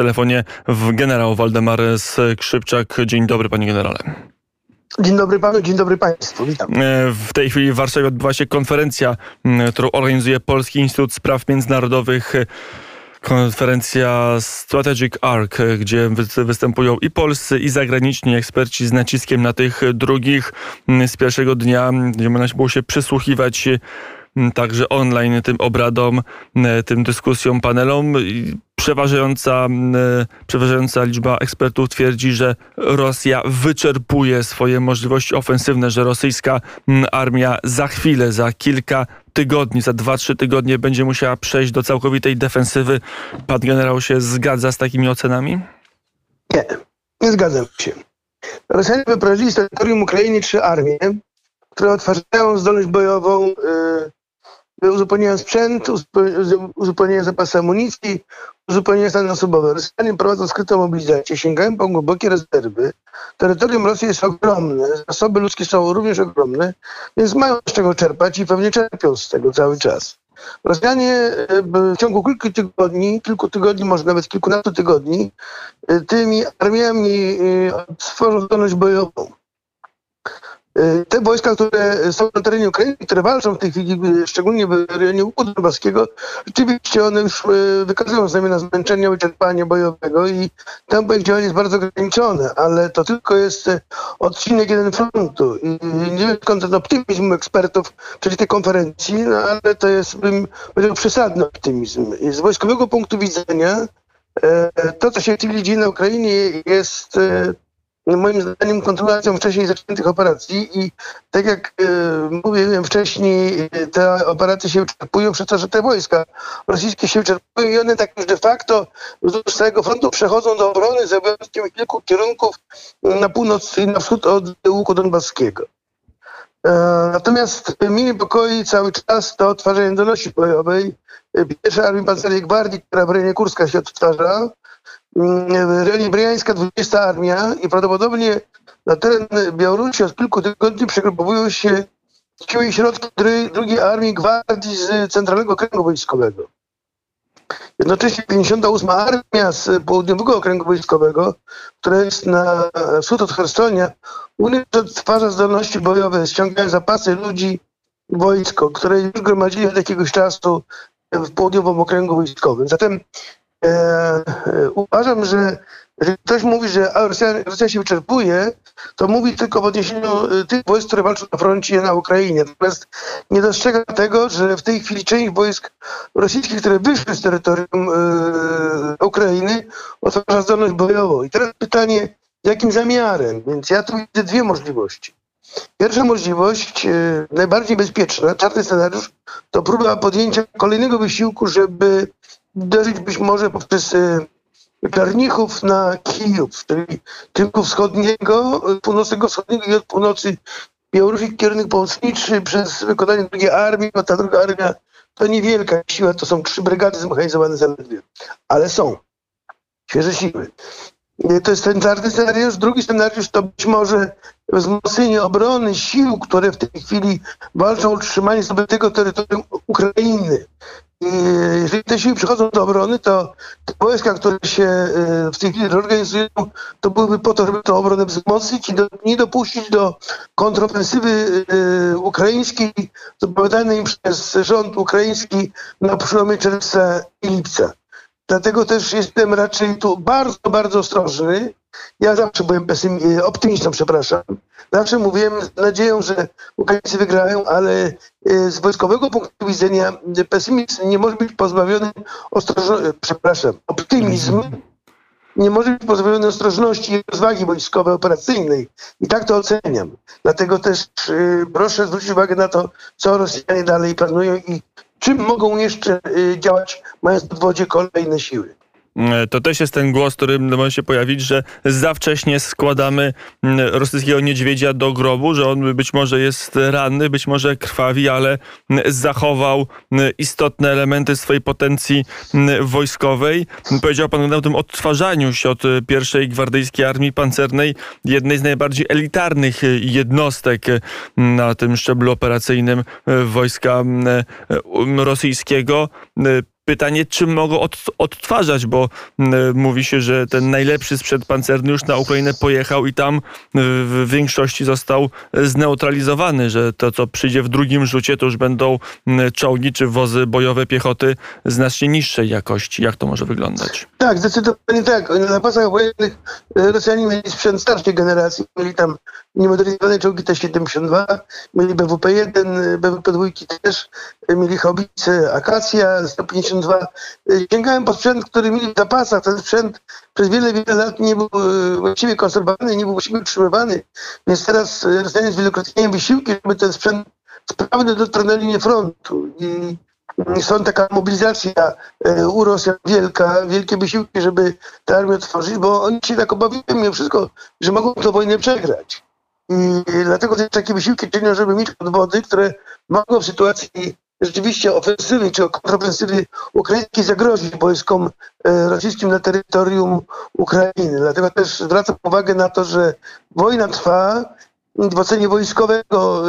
telefonie w generał Waldemar Skrzypczak. Dzień dobry, panie generale. Dzień dobry panu, dzień dobry państwu, witam. E, w tej chwili w Warszawie odbywa się konferencja, którą organizuje Polski Instytut Spraw Międzynarodowych. Konferencja Strategic Arc, gdzie występują i polscy, i zagraniczni eksperci z naciskiem na tych drugich. Z pierwszego dnia gdzie można było się przysłuchiwać także online tym obradom, tym dyskusjom, panelom. Przeważająca, przeważająca liczba ekspertów twierdzi, że Rosja wyczerpuje swoje możliwości ofensywne, że rosyjska armia za chwilę, za kilka tygodni, za dwa, trzy tygodnie będzie musiała przejść do całkowitej defensywy. Pan generał się zgadza z takimi ocenami? Nie, nie zgadzam się. Rosjanie wyprowadzili z terytorium Ukrainy trzy armie, które odtwarzają zdolność bojową yy, uzupełniają sprzęt, uzupełniają zapasy amunicji, uzupełniają stany osobowe. Rosjanie prowadzą skrytą mobilizację, sięgają po głębokie rezerwy. Terytorium Rosji jest ogromne, zasoby ludzkie są również ogromne, więc mają z czego czerpać i pewnie czerpią z tego cały czas. Rosjanie e, w ciągu kilku tygodni, kilku tygodni, może nawet kilkunastu tygodni, e, tymi armiami e, stworzą zdolność bojową. Y, te wojska, które są na terenie Ukrainy, które walczą w tej chwili, y, szczególnie w rejonie Łuku Donbaskiego, rzeczywiście one już y, wykazują znamiona zmęczenia, wyczerpania bojowego i tempo ich działania jest bardzo ograniczone, ale to tylko jest odcinek jeden frontu. I nie wiem skąd ten optymizm ekspertów przed tej konferencji, no ale to jest, bym powiedział, przesadny optymizm. I z wojskowego punktu widzenia to, co się w tej dzieje na Ukrainie jest moim zdaniem kontynuacją wcześniej zaczętych operacji i tak jak e, mówiłem wcześniej, e, te operacje się wyczerpują przez to, że te wojska rosyjskie się wyczerpują i one tak już de facto wzdłuż całego frontu przechodzą do obrony z obowiązkiem kilku kierunków na północ i na wschód od łuku donbaskiego. E, natomiast mnie niepokoi cały czas to odtwarzanie zdolności bojowej pierwszej Armii Pancernej Gwardii, która w rejonie Kurska się odtwarza, rejonie Briańska 20 armia i prawdopodobnie na teren Białorusi od kilku tygodni przegrupowują się siły i środki drugiej armii gwardii z Centralnego Okręgu Wojskowego. Jednocześnie 58 armia z południowego okręgu wojskowego, która jest na wschód od Hersonia, również odtwarza zdolności bojowe, ściągają zapasy ludzi, wojsko, które już gromadzili od jakiegoś czasu w południowym okręgu wojskowym. Zatem E, e, uważam, że jeżeli ktoś mówi, że Rosja, Rosja się wyczerpuje, to mówi tylko w odniesieniu e, tych wojsk, które walczą na froncie na Ukrainie. Natomiast nie dostrzega tego, że w tej chwili część wojsk rosyjskich, które wyszły z terytorium e, Ukrainy, otwarza zdolność bojową. I teraz pytanie, jakim zamiarem? Więc ja tu widzę dwie możliwości. Pierwsza możliwość, e, najbardziej bezpieczna, czarny scenariusz, to próba podjęcia kolejnego wysiłku, żeby uderzyć być może poprzez Karnichów na Kijów, czyli kierunku wschodniego, północnego wschodniego i od północy Białorusi kierunek pomocniczy przez wykonanie drugiej armii, bo ta druga armia to niewielka siła, to są trzy brygady zmechanizowane zaledwie, ale są świeże siły. To jest ten czarny scenariusz. Drugi scenariusz to być może wzmocnienie obrony sił, które w tej chwili walczą o utrzymanie zdobytego terytorium Ukrainy. Jeżeli te siły przychodzą do obrony, to wojska, które się e, w tej chwili reorganizują, to byłyby po to, żeby tę obronę wzmocnić i do, nie dopuścić do kontrofensywy e, ukraińskiej zapowiadanej przez rząd ukraiński na przełomie czerwca i lipca. Dlatego też jestem raczej tu bardzo, bardzo ostrożny. Ja zawsze byłem e, optymistą, przepraszam. Zawsze mówiłem z nadzieją, że Ukraińcy wygrają, ale e, z wojskowego punktu widzenia pesymizm nie może być pozbawiony ostrożności, przepraszam, optymizm nie może być pozbawiony ostrożności i rozwagi wojskowej, operacyjnej. I tak to oceniam. Dlatego też proszę zwrócić uwagę na to, co Rosjanie dalej planują i czym mogą jeszcze y, działać, mając w wodzie kolejne siły. E, to też jest ten głos, który może się pojawić, że za wcześnie składamy rosyjskiego niedźwiedzia do grobu, że on być może jest ranny, być może krwawi, ale zachował istotne elementy swojej potencji wojskowej. Powiedział pan o tym odtwarzaniu się od pierwszej gwardyjskiej armii pancernej, jednej z najbardziej elitarnych jednostek na tym szczeblu operacyjnym wojska rosyjskiego pytanie, czy mogą od, odtwarzać, bo mówi się, że ten najlepszy sprzęt pancerny już na Ukrainę pojechał i tam w większości został zneutralizowany, że to, co przyjdzie w drugim rzucie, to już będą czołgi czy wozy bojowe piechoty znacznie niższej jakości. Jak to może wyglądać? Tak, zdecydowanie tak. Na pasach wojennych e, Rosjanie mieli sprzęt starszej generacji. Mieli tam niemodernizowane czołgi T-72, mieli BWP-1, BWP-2 też, e, mieli haubice Akacja 152. Sięgałem po sprzęt, który mieli w zapasach. Ten sprzęt przez wiele, wiele lat nie był e, właściwie konserwowany, nie był właściwie utrzymywany. Więc teraz Rosjanie zwielokrotniają wysiłki, żeby ten sprzęt sprawny dotarł na linię frontu. I są taka mobilizacja e, u Rosjan wielka, wielkie wysiłki, żeby tę armię otworzyć, bo oni się tak obawiają mimo wszystko, że mogą tę wojnę przegrać. I dlatego też takie wysiłki czynią, żeby mieć podwody, które mogą w sytuacji rzeczywiście ofensywy czy kontrofensywy ukraińskiej zagrozić wojskom e, rosyjskim na terytorium Ukrainy. Dlatego też zwracam uwagę na to, że wojna trwa, w ocenie wojskowego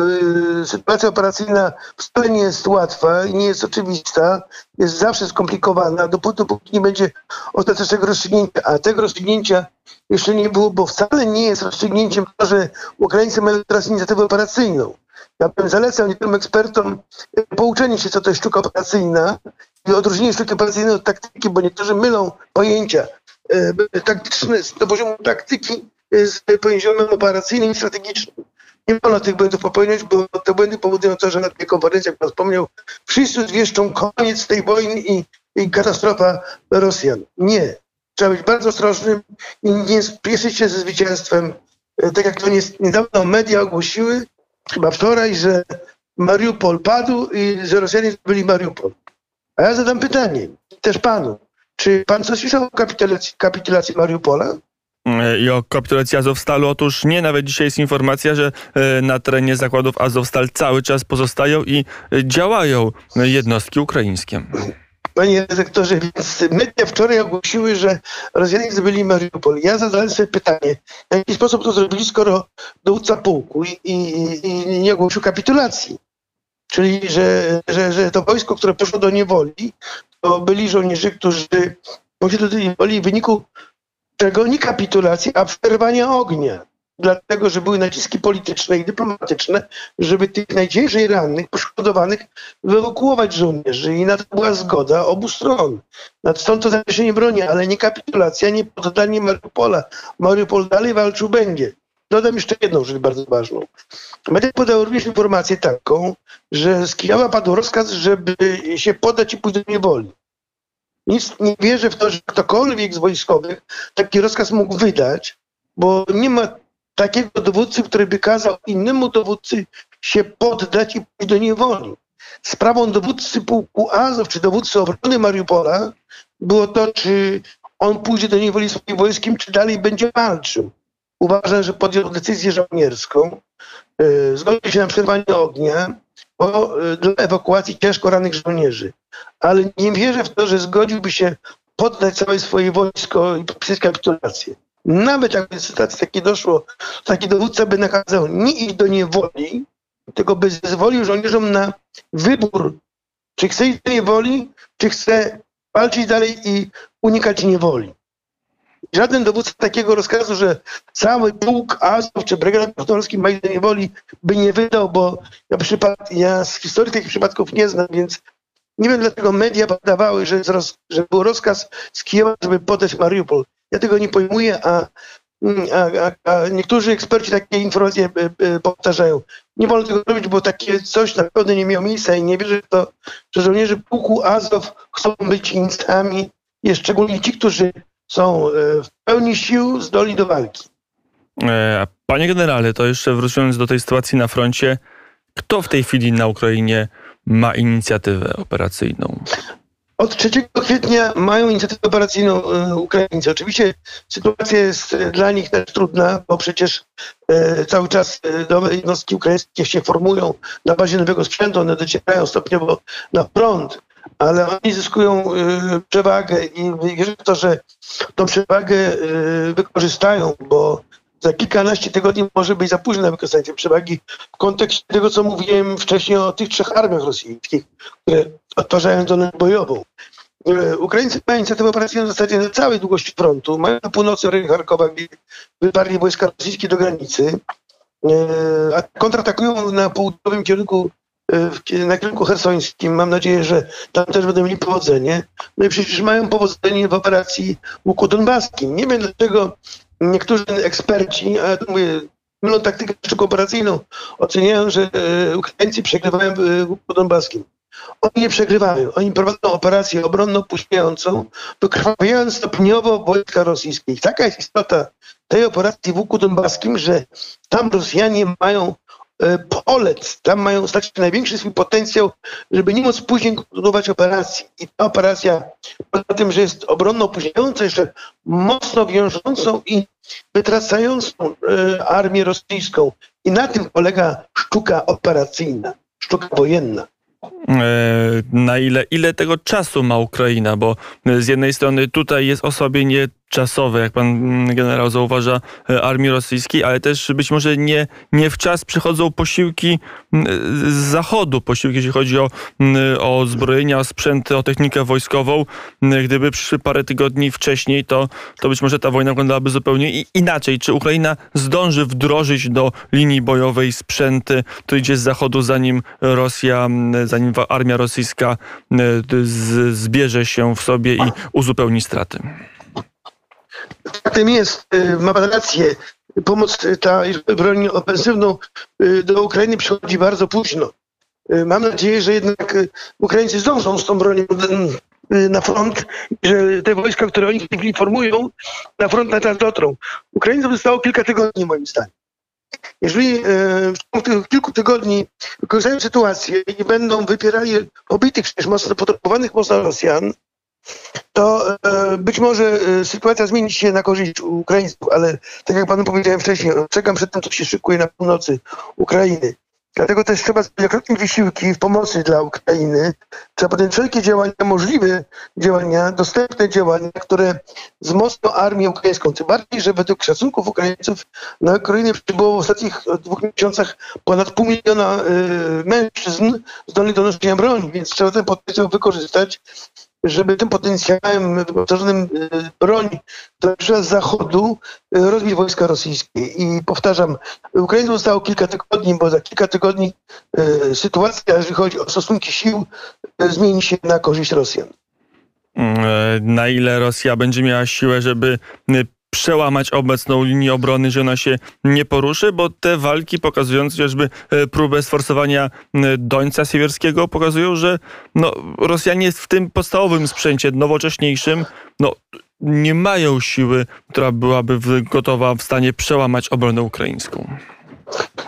y, sytuacja operacyjna wcale nie jest łatwa i nie jest oczywista, jest zawsze skomplikowana, dopóty nie będzie ostatecznego rozstrzygnięcia. A tego rozstrzygnięcia jeszcze nie było, bo wcale nie jest rozstrzygnięciem to, że Ukraińcy mają teraz inicjatywę operacyjną. Ja bym zalecał niektórym ekspertom y, pouczenie się, co to jest sztuka operacyjna i odróżnienie sztuki operacyjnej od taktyki, bo niektórzy mylą pojęcia y, taktyczne do poziomu taktyki z poziomem operacyjnym i strategicznym. Nie wolno tych błędów popełniać, bo te błędy powodują to, że na tej konferencji, jak pan wspomniał, wszyscy zwieszczą koniec tej wojny i, i katastrofa Rosjan. Nie. Trzeba być bardzo ostrożnym i nie spieszyć się ze zwycięstwem. E, tak jak to niedawno media ogłosiły, chyba wczoraj, że Mariupol padł i że Rosjanie zdobyli Mariupol. A ja zadam pytanie, też panu, czy pan coś słyszał o kapitulacji, kapitulacji Mariupola? i o kapitulacji Azowstalu. Otóż nie, nawet dzisiaj jest informacja, że e, na terenie zakładów Azowstal cały czas pozostają i e, działają jednostki ukraińskie. Panie redaktorze, więc media wczoraj ogłosiły, że Rosjanie zdobyli Mariupol. Ja zadałem sobie pytanie, w jaki sposób to zrobili, skoro dowódca pułku i, i, i nie ogłosił kapitulacji. Czyli, że, że, że to wojsko, które poszło do niewoli, to byli żołnierze, którzy poszli do niewoli w wyniku czego nie kapitulacji, a przerwania ognia. Dlatego, że były naciski polityczne i dyplomatyczne, żeby tych najciężej rannych, poszkodowanych wyewakuować żołnierzy. I na to była zgoda obu stron. Stąd to zawieszenie broni, ale nie kapitulacja, nie poddanie Mariupola. Mariupol dalej walczył będzie. Dodam jeszcze jedną rzecz bardzo ważną. Media podały również informację taką, że z Kijowa padł rozkaz, żeby się poddać i pójść do niewoli. Nic nie wierzę w to, że ktokolwiek z wojskowych taki rozkaz mógł wydać, bo nie ma takiego dowódcy, który by kazał innemu dowódcy się poddać i pójść do niewoli. Sprawą dowódcy pułku Azow, czy dowódcy obrony Mariupola było to, czy on pójdzie do niewoli swoim wojskiem, czy dalej będzie walczył. Uważam, że podjął decyzję żołnierską, yy, zgodził się na przerwanie ognia, o, y, dla ewakuacji ciężko rannych żołnierzy. Ale nie wierzę w to, że zgodziłby się poddać całe swoje wojsko i podpisać kapitulację. Nawet jakby do sytuacji takiej doszło, taki dowódca by nakazał nie iść do niewoli, tylko by zezwolił żołnierzom na wybór, czy chce iść do niewoli, czy chce walczyć dalej i unikać niewoli. Żaden dowódca takiego rozkazu, że cały pułk Azów czy brygada Podolski ma do niewoli, by nie wydał, bo ja, przypad, ja z historii takich przypadków nie znam, więc nie wiem, dlaczego media podawały, że, roz, że był rozkaz z Kijowa, żeby podać Mariupol. Ja tego nie pojmuję, a, a, a, a niektórzy eksperci takie informacje e, e, powtarzają. Nie wolno tego robić, bo takie coś na pewno nie miało miejsca i nie wierzę w to, że żołnierze pułku Azow chcą być instami, szczególnie ci, którzy są e, w pełni sił zdolni do walki. Panie generale, to jeszcze wróciłem do tej sytuacji na froncie, kto w tej chwili na Ukrainie ma inicjatywę operacyjną? Od 3 kwietnia mają inicjatywę operacyjną e, Ukraińcy. Oczywiście sytuacja jest dla nich też trudna, bo przecież cały czas nowe jednostki ukraińskie się formują na bazie nowego sprzętu, one docierają stopniowo na front ale oni zyskują przewagę i wierzę w to, że tą przewagę wykorzystają, bo za kilkanaście tygodni może być za późno na wykorzystanie tej przewagi w kontekście tego, co mówiłem wcześniej o tych trzech armiach rosyjskich, które odtwarzają zdolność bojową. E, Ukraińcy mają inicjatywę operacyjną w zasadzie na całej długości frontu. Mają na północy w rejonie Charkowa, gdzie wyparli wojska rosyjskie do granicy. E, a kontratakują na południowym kierunku, e, na kierunku hersońskim. Mam nadzieję, że tam też będą mieli powodzenie. No i przecież mają powodzenie w operacji łuku donbaskim. Nie wiem dlaczego niektórzy eksperci, a ja tu mówię, mylą taktykę operacyjną, oceniają, że Ukraińcy przegrywają w łuku donbaskim. Oni nie przegrywają. Oni prowadzą operację obronną puśniającą, wykrwawiając stopniowo wojska rosyjskie. I taka jest istota tej operacji w łuku donbaskim, że tam Rosjanie mają e, polec, tam mają stać największy swój potencjał, żeby nie móc później kontynuować operacji. I ta operacja, poza tym, że jest obronną puśniającą, jeszcze mocno wiążącą i wytracającą e, armię rosyjską. I na tym polega sztuka operacyjna, sztuka wojenna. E, na ile, ile tego czasu ma Ukraina, bo z jednej strony tutaj jest osłabienie czasowe, jak pan mm, generał zauważa, e, armii rosyjskiej, ale też być może nie, nie w czas przychodzą posiłki mm, z zachodu, posiłki jeśli chodzi o, mm, o zbrojenia, o sprzęt, o technikę wojskową. Gdyby przyszły parę tygodni wcześniej, to, to być może ta wojna wyglądałaby zupełnie inaczej. Czy Ukraina zdąży wdrożyć do linii bojowej sprzęty, to idzie z zachodu, zanim Rosja, zanim armia rosyjska zbierze się w sobie i uzupełni straty? Faktem jest, y, ma pan rację, pomoc y, ta broń ofensywną y, do Ukrainy przychodzi bardzo późno. Mam nadzieję, że jednak Ukraińcy zdążą z tą bronią na front, że te wojska, które oni informują, na front na czas dotrą. Ukraińcom zostało kilka tygodni, moim zdaniem. Jeżeli w ciągu tych kilku tygodni wykorzystają sytuację i będą wypierali obitych, przecież mocno potropowanych mocno Rosjan, to e, być może e, sytuacja zmieni się na korzyść Ukraińców, ale tak jak panu powiedziałem wcześniej, czekam przed tym, co się szykuje na północy Ukrainy. Dlatego też trzeba wielokrotnie wysiłki w pomocy dla Ukrainy. Trzeba podjąć wszelkie działania, możliwe działania, dostępne działania, które wzmocnią armię ukraińską. Tym bardziej, że według szacunków Ukraińców na Ukrainę przybyło w ostatnich dwóch miesiącach ponad pół miliona y, mężczyzn zdolnych do noszenia broni, więc trzeba ten potencjał wykorzystać żeby tym potencjałem wyposażonym y, broń, która z zachodu, y, rozbić wojska rosyjskie. I powtarzam, Ukrainie zostało kilka tygodni, bo za kilka tygodni sytuacja, jeżeli chodzi o stosunki sił, zmieni się na korzyść Rosjan. Mm, e, na ile Rosja będzie miała siłę, żeby przełamać obecną linię obrony, że ona się nie poruszy, bo te walki pokazując chociażby e, próbę sforsowania Dońca Siewierskiego pokazują, że no, Rosjanie w tym podstawowym sprzęcie nowocześniejszym no, nie mają siły, która byłaby gotowa w stanie przełamać obronę ukraińską.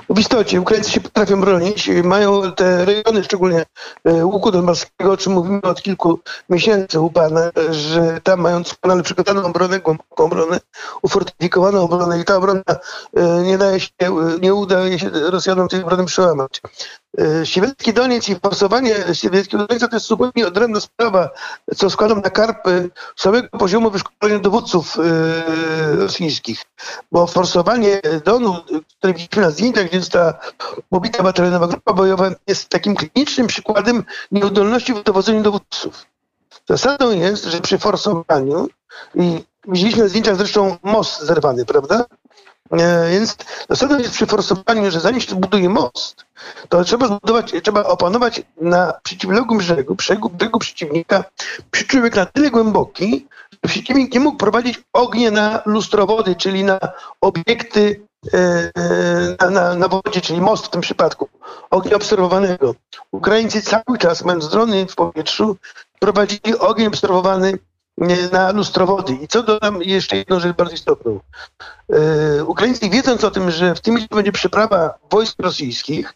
W istocie Ukraińcy się potrafią bronić, mają te rejony, szczególnie e, łuku donbaskiego, o czym mówimy od kilku miesięcy u pana, że tam mają doskonale przygotowaną obronę, głęboką obronę, ufortyfikowaną obronę i ta obrona e, nie daje się, nie udaje się Rosjanom tej obrony przełamać. E, Siewierski Doniec i forsowanie Siewierskiego Donieca to jest zupełnie odrębna sprawa, co składam na karpy samego poziomu wyszkolenia dowódców rosyjskich, bo forsowanie Donu, widzimy na zdjęciach, gdzie została pobita batalionowa grupa bojowa, jest takim klinicznym przykładem nieudolności w dowodzeniu dowódców. Zasadą jest, że przy forsowaniu, i widzieliśmy na zdjęciach zresztą most zerwany, prawda? E, więc zasadą jest przy forsowaniu, że zanim się buduje most, to trzeba zbudować, trzeba opanować na przeciwległym brzegu, brzegu, brzegu przeciwnika, przyczółek na tyle głęboki, że przeciwnik nie mógł prowadzić ognia na lustrowody, czyli na obiekty na, na, na wodzie, czyli most w tym przypadku, ognia obserwowanego. Ukraińcy cały czas, mając drony w powietrzu, prowadzili ogień obserwowany e, na lustrowody. I co dodam jeszcze jedną rzecz bardzo istotną. Ukraińcy wiedząc o tym, że w tym miejscu będzie przeprawa wojsk rosyjskich,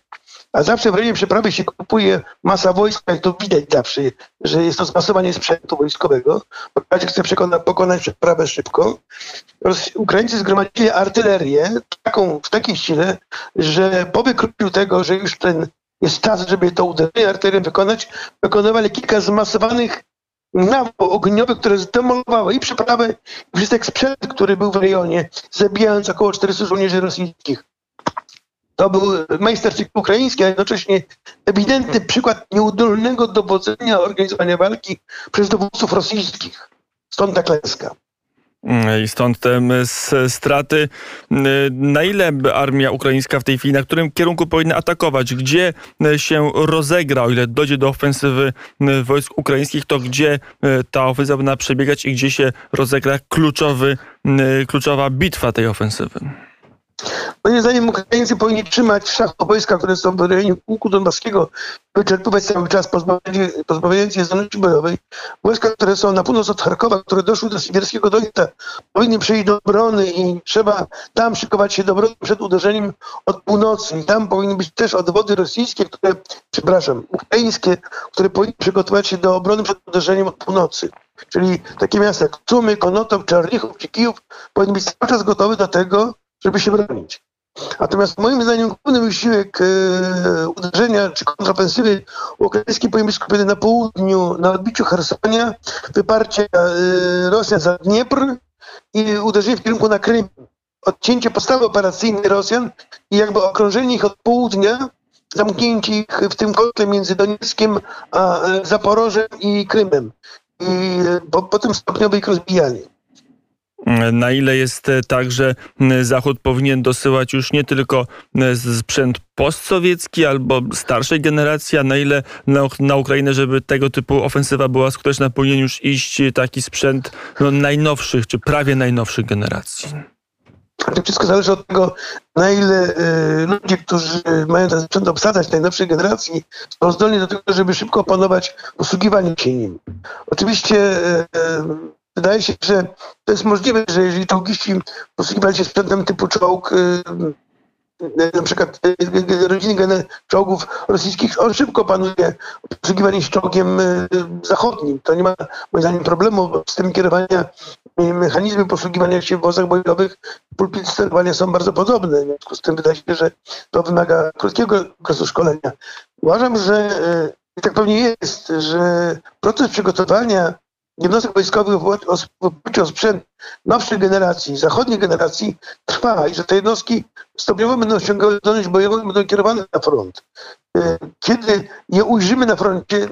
a zawsze w rejonie przeprawy się kupuje masa wojska i to widać zawsze, że jest to zmasowanie sprzętu wojskowego, bo chce przekona, pokonać przeprawę szybko. Ukraińcy zgromadzili artylerię taką, w takiej sile, że po wykryciu tego, że już ten jest czas, żeby to uderzenie artylerią wykonać, wykonywali kilka zmasowanych nawał ogniowych, które zdemolowały i przeprawę, i wszystek sprzęt, który był w rejonie, zabijając około 400 żołnierzy rosyjskich. To był majsterczyk ukraiński, a jednocześnie ewidentny przykład nieudolnego dowodzenia organizowania walki przez dowódców rosyjskich. Stąd ta klęska. I stąd te straty. Na ile armia ukraińska w tej chwili, na którym kierunku powinna atakować? Gdzie się rozegra, o ile dojdzie do ofensywy wojsk ukraińskich, to gdzie ta ofensywa powinna przebiegać i gdzie się rozegra kluczowy, kluczowa bitwa tej ofensywy? Moim zdaniem Ukraińcy powinni trzymać w wojska, które są w rejonie Łuku Donbaskiego, wyczerpywać cały czas, pozbawiając je zdolności bojowej. Wojska, które są na północ od Charkowa, które doszły do Sibirskiego Dojca, powinny przejść do obrony i trzeba tam szykować się do obrony przed uderzeniem od północy. I tam powinny być też odwody rosyjskie, które, przepraszam, ukraińskie, które powinny przygotować się do obrony przed uderzeniem od północy. Czyli takie miasta jak Cumy, Konotow, Czarnichów czy Kijów powinny być cały czas gotowe do tego, żeby się bronić. Natomiast moim zdaniem główny wysiłek e, uderzenia czy kontrofensywy ukraińskiej powinien być skupiony na południu, na odbiciu Hersonia, wyparcie e, Rosjan za Dniepr i uderzenie w kierunku na Krym. Odcięcie podstawy operacyjnej Rosjan i jakby okrążenie ich od południa, zamknięcie ich w tym kotle między Donieckiem a e, Zaporożem i Krymem. I e, po, potem stopniowe ich rozbijanie. Na ile jest e, tak, że Zachód powinien dosyłać już nie tylko sprzęt postsowiecki albo starszej generacji, a na ile na, na Ukrainę, żeby tego typu ofensywa była skuteczna, powinien już iść taki sprzęt no, najnowszych, czy prawie najnowszych generacji? To wszystko zależy od tego, na ile y, ludzie, którzy mają ten sprzęt obsadzać najnowszej generacji, są zdolni do tego, żeby szybko opanować posługiwanie się nim. Oczywiście y, Wydaje się, że to jest możliwe, że jeżeli czołgiści posługiwali się sprzętem typu czołg, y, na przykład y, rodziny czołgów rosyjskich, on szybko panuje posługiwanie się czołgiem y, zachodnim. To nie ma moim zdaniem problemu z tym kierowania. Mechanizmy posługiwania się w wozach bojowych, pulpity sterowania są bardzo podobne. W związku z tym wydaje się, że to wymaga krótkiego okresu szkolenia. Uważam, że tak pewnie jest, że proces przygotowania jednostek wojskowych w oparciu o sprzęt nowszej generacji, zachodniej generacji trwa i że te jednostki stopniowo będą osiągały zdolność bojową i będą kierowane na front. E, kiedy je ujrzymy na froncie,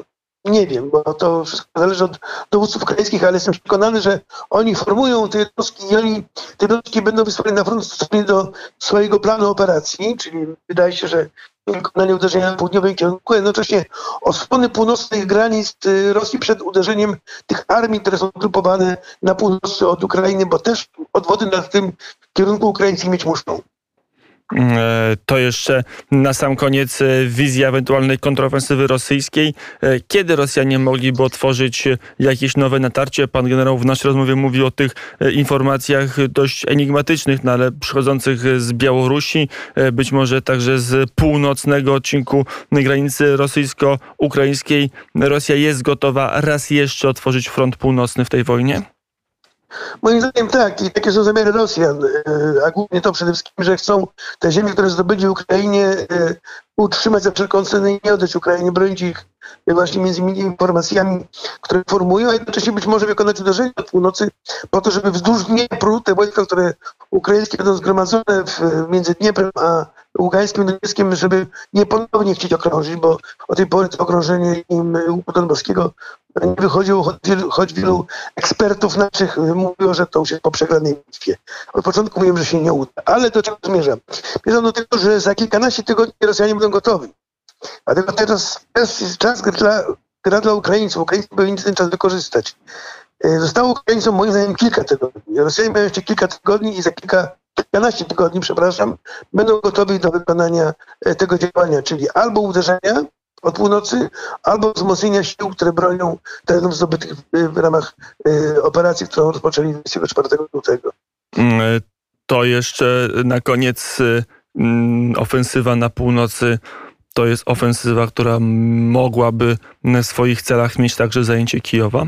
nie wiem, bo to wszystko zależy od dowódców ukraińskich, ale jestem przekonany, że oni formują te jednostki i oni te jednostki będą wysłane na front stosownie do swojego planu operacji, czyli wydaje się, że wykonanie uderzenia na południowym kierunku, jednocześnie osłony północnych granic y, Rosji przed uderzeniem tych armii, które są grupowane na północy od Ukrainy, bo też odwody na tym kierunku Ukraińcy mieć muszą. E, to jeszcze na sam koniec e, wizja ewentualnej kontrofensywy rosyjskiej. E, kiedy Rosjanie mogliby otworzyć jakieś nowe natarcie? Pan generał w naszej rozmowie mówi o tych informacjach dość enigmatycznych, no ale przychodzących z Białorusi, być może także z północnego odcinku granicy rosyjsko-ukraińskiej. Rosja jest gotowa raz jeszcze otworzyć front północny w tej wojnie? Moim zdaniem tak i takie są zamiary Rosjan, e, a głównie to przede wszystkim, że chcą te ziemie, które zdobyli Ukrainie e, utrzymać za wszelką cenę i nie oddać Ukrainie, bronić ich właśnie między innymi informacjami, które formują, a jednocześnie być może wykonać uderzenie od północy po to, żeby wzdłuż Dniepru te wojska, które ukraińskie będą zgromadzone w, między Dnieprem a Ługańskim Donieckiem, żeby nie ponownie chcieć okrążyć, bo o tej pory to okrążenie im Łuku Donbaskiego nie wychodziło, choć wielu, choć wielu ekspertów naszych mówiło, że to jest po przegranej bitwie. Od początku mówiłem, że się nie uda. Ale do czego zmierzam? Zmierzam do tego, że za kilkanaście tygodni Rosjanie będą gotowi. Dlatego teraz, teraz jest czas dla, gra dla Ukraińców. Ukraińcy powinni ten czas wykorzystać. E, zostało Ukraińcom moim zdaniem kilka tygodni. Rosjanie mają jeszcze kilka tygodni i za kilka, kilkanaście tygodni, przepraszam, będą gotowi do wykonania e, tego działania, czyli albo uderzenia od północy, albo wzmocnienia sił, które bronią terenów zdobytych w, ramach e, operacji, którą rozpoczęli 24 lutego. Mm, to jeszcze na koniec mm, ofensywa na północy to jest ofensywa, która mogłaby w swoich celach mieć także zajęcie Kijowa?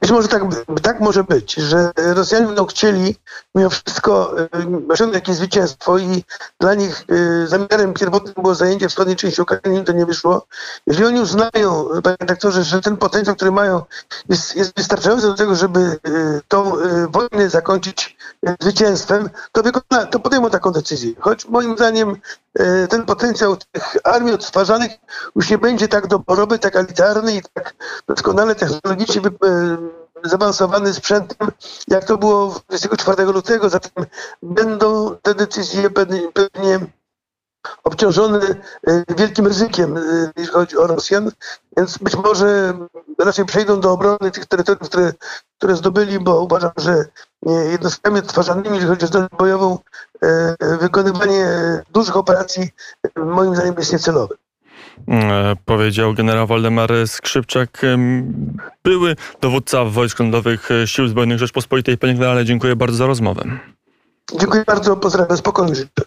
Być może tak, tak może być, że Rosjanie będą chcieli mimo wszystko e, osiągnąć jakieś zwycięstwo i dla nich e, zamiarem pierwotnym było zajęcie wschodniej części Ukrainy, to nie wyszło. Jeżeli oni uznają, panie redaktorze, że ten potencjał, który mają jest, jest wystarczający do tego, żeby e, tą wojnę zakończyć zwycięstwem, to, wykona, to podejmą taką decyzję. Choć moim zdaniem e, ten potencjał tych armii odtwarzanych już nie będzie tak doborowy, tak elitarny i tak doskonale technologicznie e, zaawansowany sprzętem, jak to było 24 lutego. Zatem będą te decyzje pewnie, pewnie obciążone e, wielkim ryzykiem, e, jeśli chodzi o Rosjan, więc być może raczej przejdą do obrony tych terytoriów, które, które zdobyli, bo uważam, że e, jednostkami odtwarzanymi, jeżeli chodzi o zdolność bojową, wykonywanie dużych operacji moim zdaniem jest niecelowe. E, Powiedział generał Waldemar Skrzypczak, były dowódca wojsk lądowych e, Sił Zbrojnych Rzeczpospolitej. Panie generale, dziękuję bardzo za rozmowę. Dziękuję bardzo, pozdrawiam, spokojnie życzę.